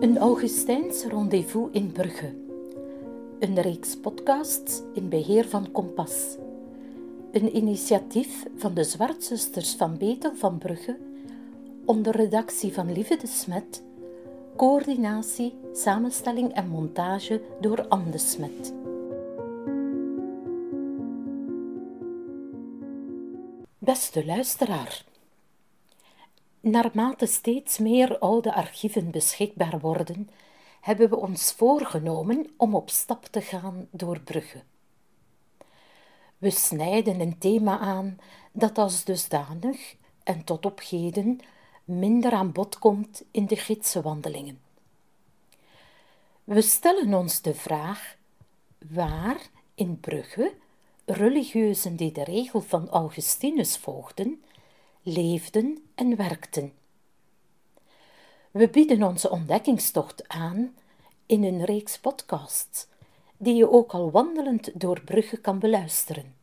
Een Augustijns rendezvous in Brugge. Een reeks podcasts in beheer van Kompas. Een initiatief van de Zwartzusters van Betel van Brugge onder redactie van Lieve de Smet, coördinatie, samenstelling en montage door Anne de Smet. Beste luisteraar, naarmate steeds meer oude archieven beschikbaar worden, hebben we ons voorgenomen om op stap te gaan door Brugge. We snijden een thema aan dat als dusdanig en tot op heden minder aan bod komt in de gidsenwandelingen. We stellen ons de vraag waar in Brugge religieuzen die de regel van Augustinus volgden, leefden en werkten. We bieden onze ontdekkingstocht aan in een reeks podcasts, die je ook al wandelend door Brugge kan beluisteren.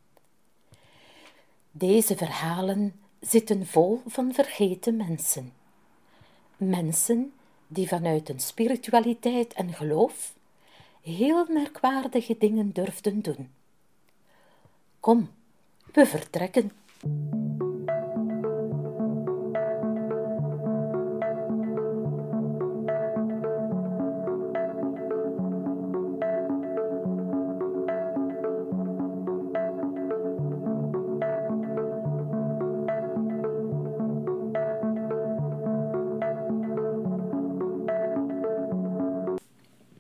Deze verhalen zitten vol van vergeten mensen. Mensen die vanuit hun spiritualiteit en geloof heel merkwaardige dingen durfden doen. Kom, we vertrekken.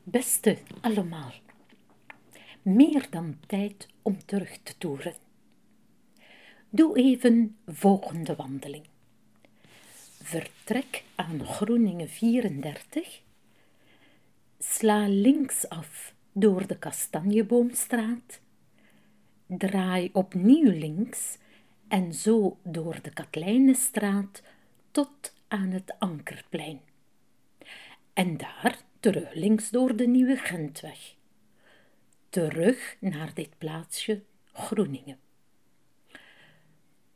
Beste allemaal, meer dan tijd om terug te toeren. Doe even volgende wandeling. Vertrek aan Groeningen 34. Sla linksaf door de Kastanjeboomstraat. Draai opnieuw links en zo door de Katlijnenstraat tot aan het Ankerplein. En daar terug links door de Nieuwe Gentweg. Terug naar dit plaatsje Groeningen.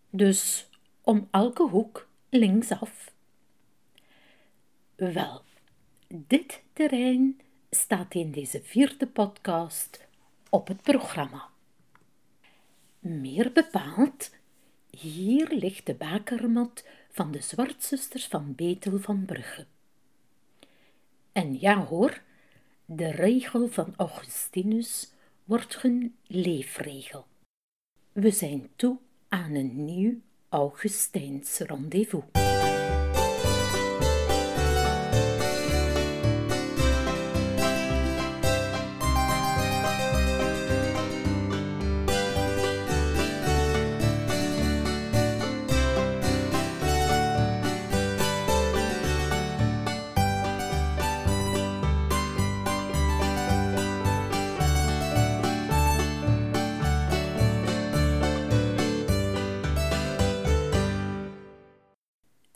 Dus om elke hoek linksaf. Wel, dit terrein staat in deze vierde podcast op het programma. Meer bepaald, hier ligt de bakermat van de Zwartzusters van Betel van Brugge. En ja hoor, de regel van Augustinus wordt hun leefregel. We zijn toe aan een nieuw Augustijns rendezvous.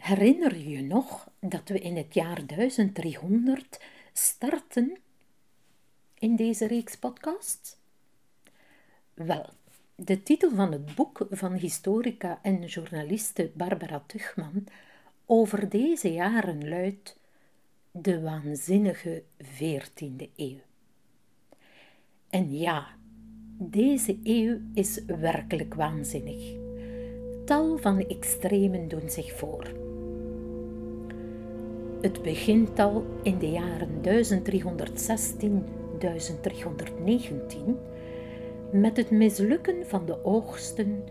Herinner je je nog dat we in het jaar 1300 starten in deze reeks podcast? Wel, de titel van het boek van historica en journaliste Barbara Tuchman over deze jaren luidt De waanzinnige 14e eeuw. En ja, deze eeuw is werkelijk waanzinnig. Tal van extremen doen zich voor. Het begint al in de jaren 1316-1319 met het mislukken van de oogsten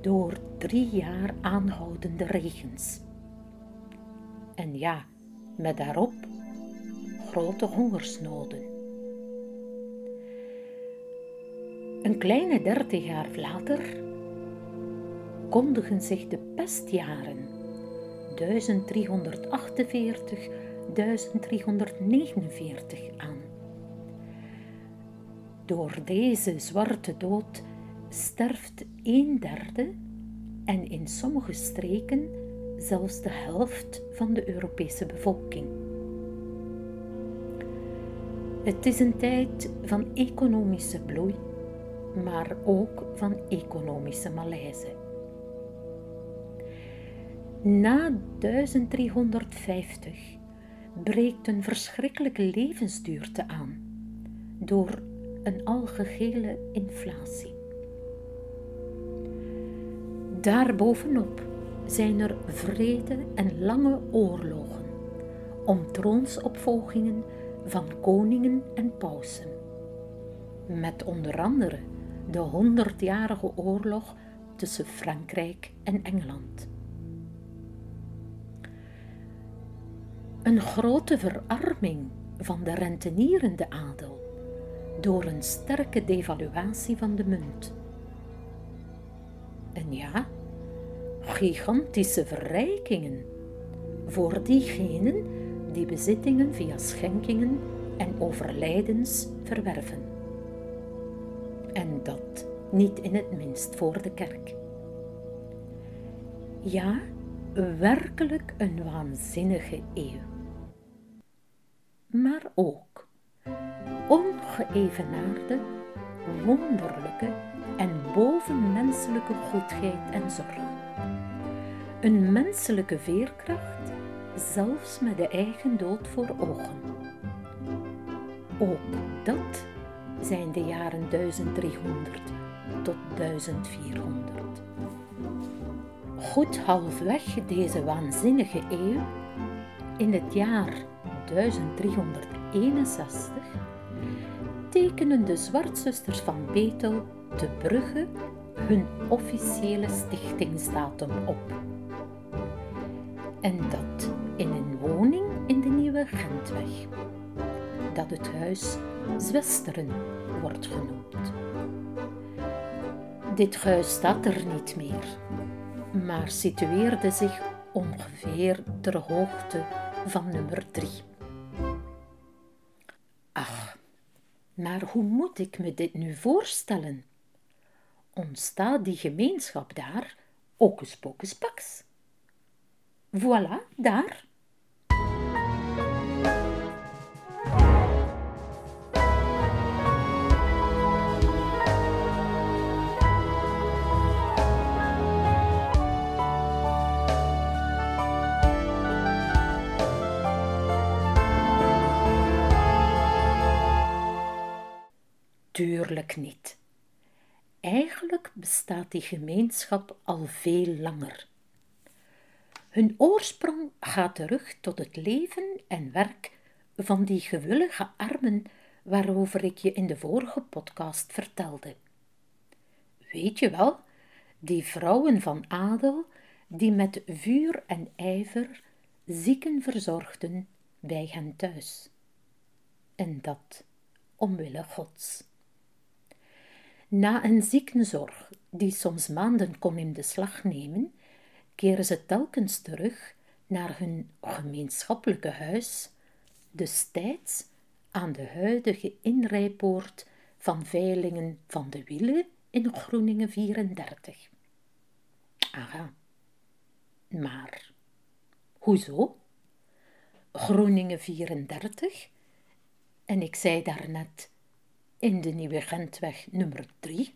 door drie jaar aanhoudende regens. En ja, met daarop grote hongersnoden. Een kleine dertig jaar later kondigen zich de pestjaren 1348, 1349 aan. Door deze zwarte dood sterft een derde en in sommige streken zelfs de helft van de Europese bevolking. Het is een tijd van economische bloei, maar ook van economische malaise. Na 1350 breekt een verschrikkelijke levensduurte aan door een algehele inflatie. Daarbovenop zijn er vrede en lange oorlogen om troonsopvolgingen van koningen en pausen. Met onder andere de honderdjarige oorlog tussen Frankrijk en Engeland. Een grote verarming van de rentenierende adel door een sterke devaluatie van de munt. En ja, gigantische verrijkingen voor diegenen die bezittingen via schenkingen en overlijdens verwerven. En dat niet in het minst voor de kerk. Ja, werkelijk een waanzinnige eeuw. Ook ongeëvenaarde, wonderlijke en bovenmenselijke goedheid en zorg. Een menselijke veerkracht, zelfs met de eigen dood voor ogen. Ook dat zijn de jaren 1300 tot 1400. Goed halfweg deze waanzinnige eeuw, in het jaar 1361, tekenen de Zwartzusters van Betel te Brugge hun officiële stichtingsdatum op. En dat in een woning in de Nieuwe Gentweg, dat het huis Zwesteren wordt genoemd. Dit huis staat er niet meer, maar situeerde zich ongeveer ter hoogte van nummer 3. Maar hoe moet ik me dit nu voorstellen? Ontstaat die gemeenschap daar, ocus pocus pax? Voilà, daar Tuurlijk niet. Eigenlijk bestaat die gemeenschap al veel langer. Hun oorsprong gaat terug tot het leven en werk van die gewillige armen waarover ik je in de vorige podcast vertelde. Weet je wel, die vrouwen van adel die met vuur en ijver zieken verzorgden bij hen thuis. En dat omwille Gods. Na een ziekenzorg, die soms maanden kon in de slag nemen, keren ze telkens terug naar hun gemeenschappelijke huis, destijds aan de huidige inrijpoort van Veilingen van de Wielen in Groeningen 34. Aha, maar hoezo? Groeningen 34? En ik zei daarnet in de Nieuwe Gentweg nummer 3.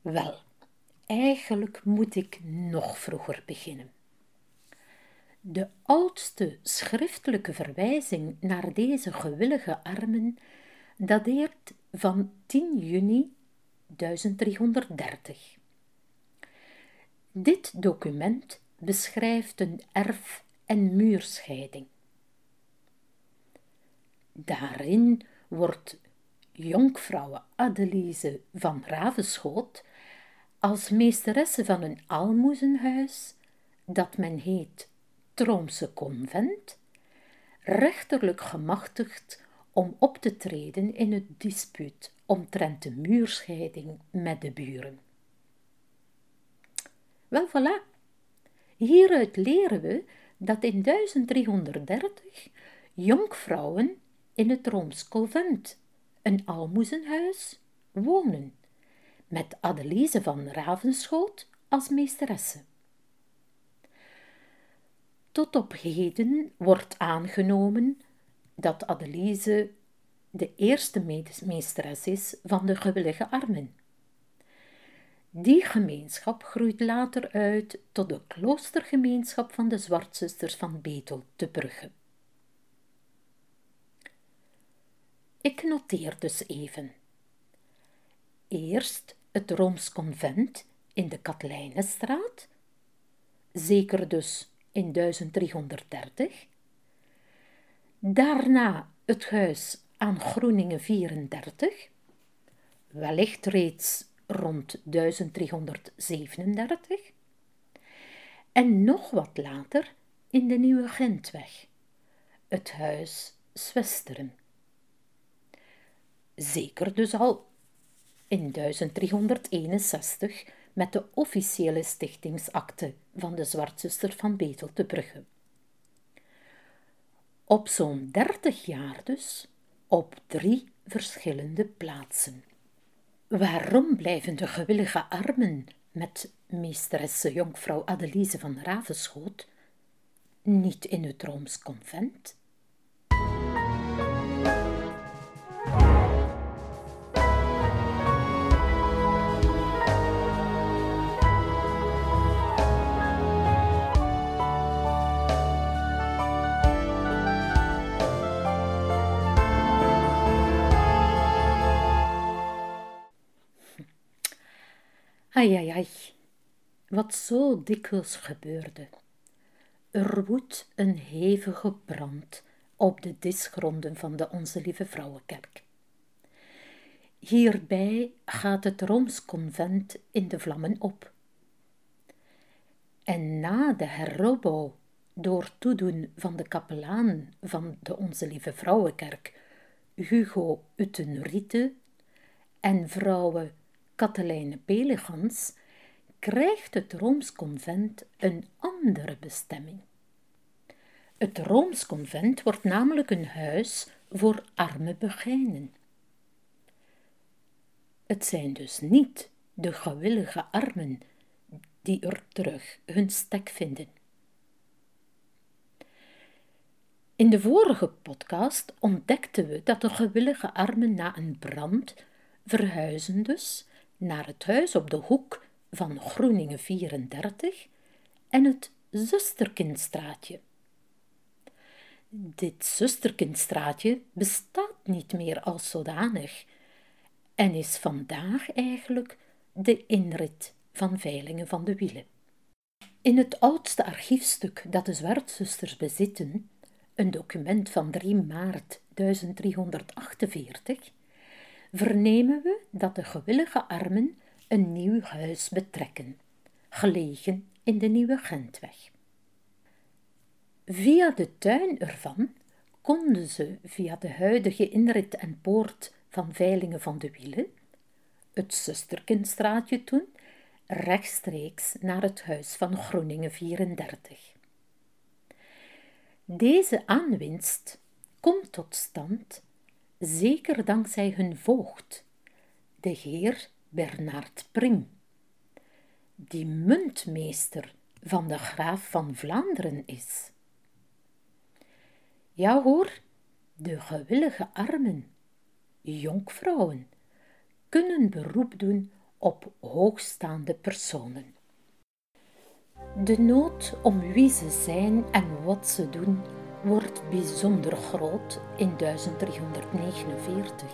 Wel, eigenlijk moet ik nog vroeger beginnen. De oudste schriftelijke verwijzing naar deze gewillige armen dateert van 10 juni 1330. Dit document beschrijft een erf- en muurscheiding. Daarin wordt jonkvrouwe Adelise van Ravenschoot als meesteresse van een almoezenhuis, dat men heet Troomse convent, rechterlijk gemachtigd om op te treden in het dispuut omtrent de muurscheiding met de buren. Wel voilà, hieruit leren we dat in 1330 jonkvrouwen in het Rooms convent, een almoezenhuis, wonen, met Adelise van Ravenschoot als meesteresse. Tot op heden wordt aangenomen dat Adelise de eerste meesteres is van de gewillige armen. Die gemeenschap groeit later uit tot de kloostergemeenschap van de Zwartzusters van Betel te Brugge. Ik noteer dus even. Eerst het Rooms convent in de Katelijnenstraat, zeker dus in 1330. Daarna het huis aan Groeningen 34, wellicht reeds rond 1337. En nog wat later in de Nieuwe Gentweg, het huis Zwesteren. Zeker dus al in 1361 met de officiële stichtingsakte van de Zwartzuster van Betel te Brugge. Op zo'n dertig jaar dus, op drie verschillende plaatsen. Waarom blijven de gewillige armen met meesteresse jonkvrouw Adelise van Ravenschoot niet in het Rooms convent? Ai, ai, wat zo dikwijls gebeurde. Er woedt een hevige brand op de disgronden van de Onze Lieve Vrouwenkerk. Hierbij gaat het Rooms convent in de vlammen op. En na de heropbouw door toedoen van de kapelaan van de Onze Lieve Vrouwenkerk, Hugo Uttenriete, en vrouwen Katelijne Pelegans krijgt het Rooms Convent een andere bestemming. Het Rooms Convent wordt namelijk een huis voor arme begijnen. Het zijn dus niet de gewillige armen die er terug hun stek vinden. In de vorige podcast ontdekten we dat de gewillige armen na een brand verhuizen dus naar het huis op de hoek van Groeningen 34 en het Zusterkindstraatje. Dit Zusterkindstraatje bestaat niet meer als zodanig en is vandaag eigenlijk de inrit van Veilingen van de Wielen. In het oudste archiefstuk dat de Zwartzusters bezitten, een document van 3 maart 1348, vernemen we dat de gewillige armen een nieuw huis betrekken, gelegen in de Nieuwe Gentweg. Via de tuin ervan konden ze via de huidige inrit en poort van Veilingen van de Wielen, het Zusterkindstraatje toen, rechtstreeks naar het huis van Groeningen 34. Deze aanwinst komt tot stand zeker dankzij hun voogd, de heer Bernard Prim, die muntmeester van de graaf van Vlaanderen is. Ja hoor, de gewillige armen, jonkvrouwen, kunnen beroep doen op hoogstaande personen. De nood om wie ze zijn en wat ze doen wordt bijzonder groot in 1349,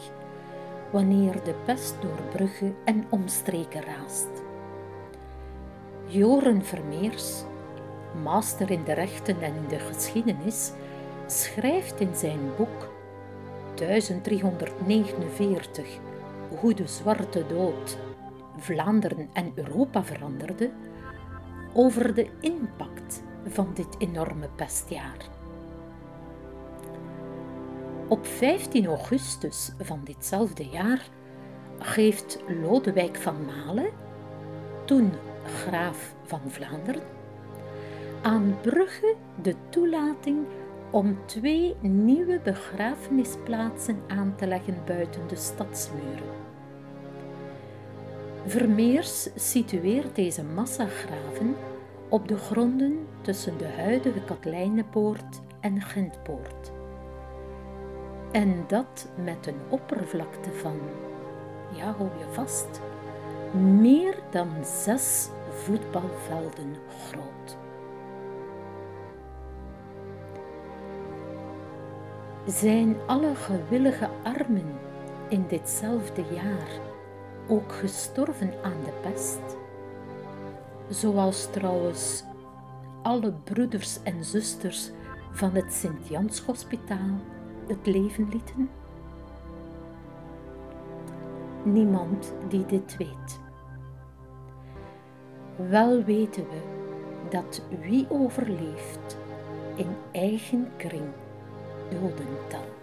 wanneer de pest door Brugge en omstreken raast. Joren Vermeers, master in de rechten en in de geschiedenis, schrijft in zijn boek 1349 Hoe de Zwarte Dood Vlaanderen en Europa veranderde, over de impact van dit enorme pestjaar. Op 15 augustus van ditzelfde jaar geeft Lodewijk van Malen, toen graaf van Vlaanderen, aan Brugge de toelating om twee nieuwe begrafenisplaatsen aan te leggen buiten de stadsmuren. Vermeers situeert deze massagraven op de gronden tussen de huidige Katlijnepoort en Gentpoort. En dat met een oppervlakte van, ja hou je vast, meer dan zes voetbalvelden groot. Zijn alle gewillige armen in ditzelfde jaar ook gestorven aan de pest? Zoals trouwens alle broeders en zusters van het Sint-Jans-hospitaal het leven lieten? Niemand die dit weet. Wel weten we dat wie overleeft in eigen kring doden telt.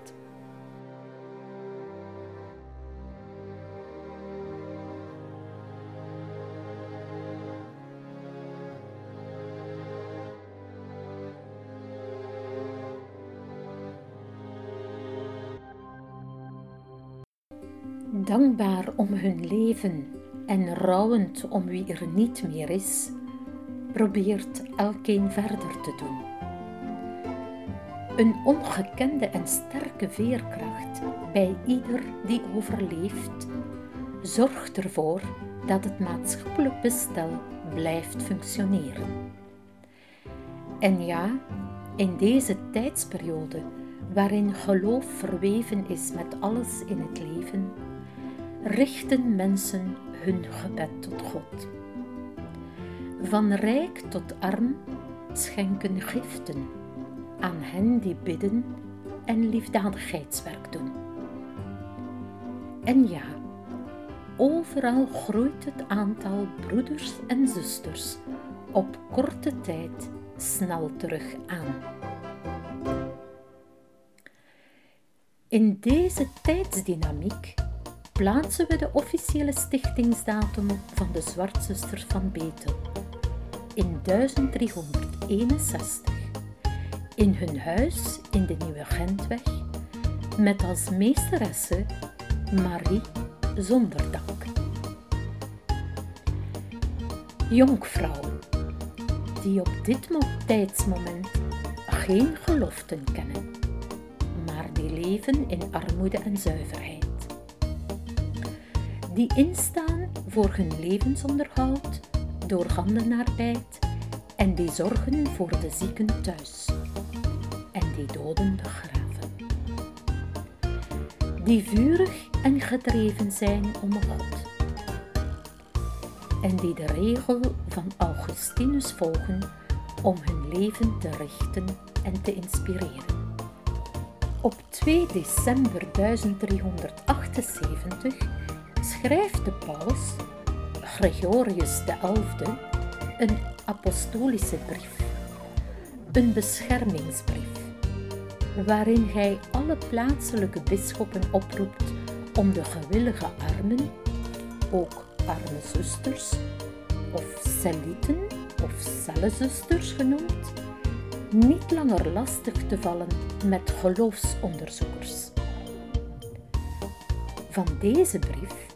Dankbaar om hun leven en rouwend om wie er niet meer is, probeert elkeen verder te doen. Een ongekende en sterke veerkracht bij ieder die overleeft, zorgt ervoor dat het maatschappelijk bestel blijft functioneren. En ja, in deze tijdsperiode waarin geloof verweven is met alles in het leven, richten mensen hun gebed tot God. Van rijk tot arm schenken giften aan hen die bidden en liefdadigheidswerk doen. En ja, overal groeit het aantal broeders en zusters op korte tijd snel terug aan. In deze tijdsdynamiek plaatsen we de officiële stichtingsdatum van de Zwartzusters van Betel. In 1361 in hun huis in de Nieuwe Gentweg met als meesteresse Marie Zonderdank. Jonkvrouw die op dit tijdsmoment geen geloften kennen, maar die leven in armoede en zuiverheid die instaan voor hun levensonderhoud door handenarbeid en die zorgen voor de zieken thuis en die doden begraven. Die vurig en gedreven zijn om God en die de regel van Augustinus volgen om hun leven te richten en te inspireren. Op 2 december 1378 schrijft de paus Gregorius XI een apostolische brief, een beschermingsbrief, waarin hij alle plaatselijke bisschoppen oproept om de gewillige armen, ook arme zusters of cellieten of cellenzusters genoemd, niet langer lastig te vallen met geloofsonderzoekers. Van deze brief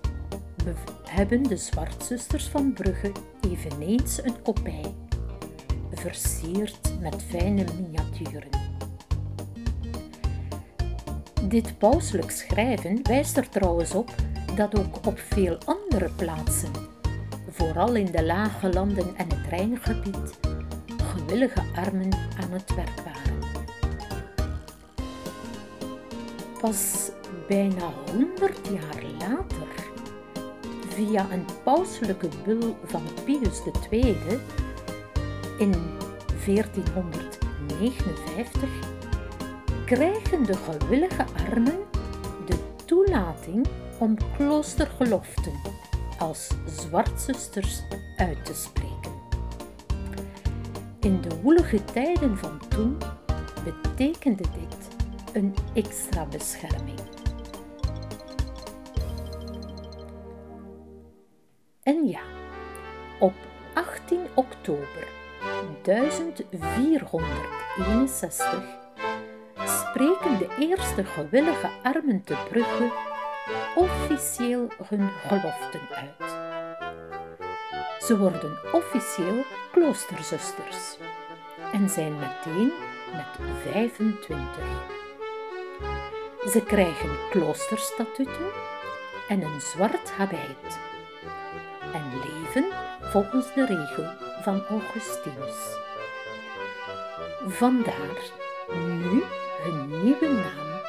hebben de Zwartzusters van Brugge eveneens een kopij, versierd met fijne miniaturen. Dit pauselijk schrijven wijst er trouwens op dat ook op veel andere plaatsen, vooral in de lage landen en het Rijngebied, gewillige armen aan het werk waren. Pas bijna honderd jaar later via een pauselijke bul van Pius II in 1459 krijgen de gewillige armen de toelating om kloostergeloften als zwartzusters uit te spreken. In de woelige tijden van toen betekende dit een extra bescherming. En ja, op 18 oktober 1461 spreken de eerste gewillige armen te Brugge officieel hun geloften uit. Ze worden officieel kloosterzusters en zijn meteen met 25. Ze krijgen kloosterstatuten en een zwart habit en leven volgens de regel van Augustinus. Vandaar nu hun nieuwe naam,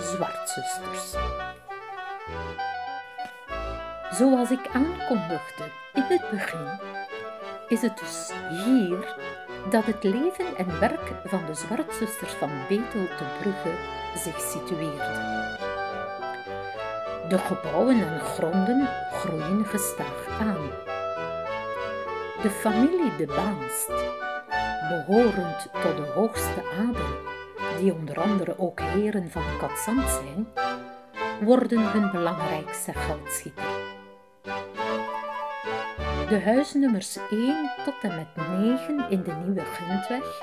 Zwartzusters. Zoals ik aankondigde in het begin, is het dus hier dat het leven en werk van de Zwartzusters van Betel te Brugge zich situeert. De gebouwen en gronden groeien gestaag aan. De familie de Baanst, behorend tot de hoogste adel, die onder andere ook heren van Katzand zijn, worden hun belangrijkste geldschieter. De huisnummers 1 tot en met 9 in de Nieuwe Gentweg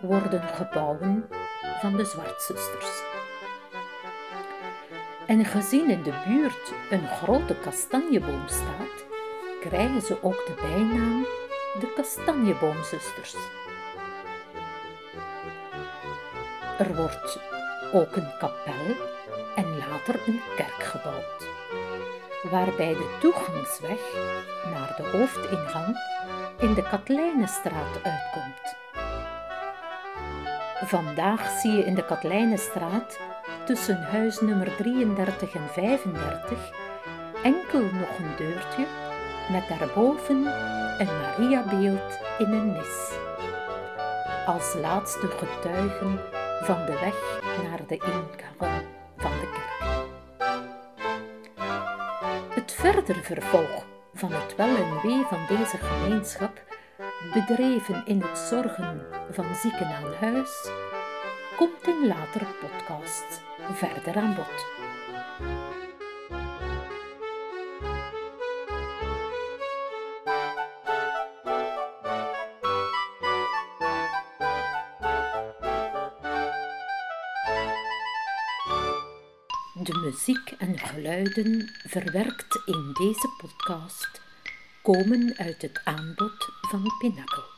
worden gebouwen van de Zwartzusters. En gezien in de buurt een grote kastanjeboom staat, krijgen ze ook de bijnaam de Kastanjeboomzusters. Er wordt ook een kapel en later een kerk gebouwd, waarbij de toegangsweg naar de hoofdingang in de Katlijnenstraat uitkomt. Vandaag zie je in de Katlijnenstraat tussen huis nummer 33 en 35 enkel nog een deurtje met daarboven een Mariabeeld in een nis. Als laatste getuigen van de weg naar de ingang van de kerk. Het verder vervolg van het wel en wee van deze gemeenschap, bedreven in het zorgen van zieken aan huis, komt in latere podcasts verder aan bod. De muziek en geluiden verwerkt in deze podcast komen uit het aanbod van Pinnacle.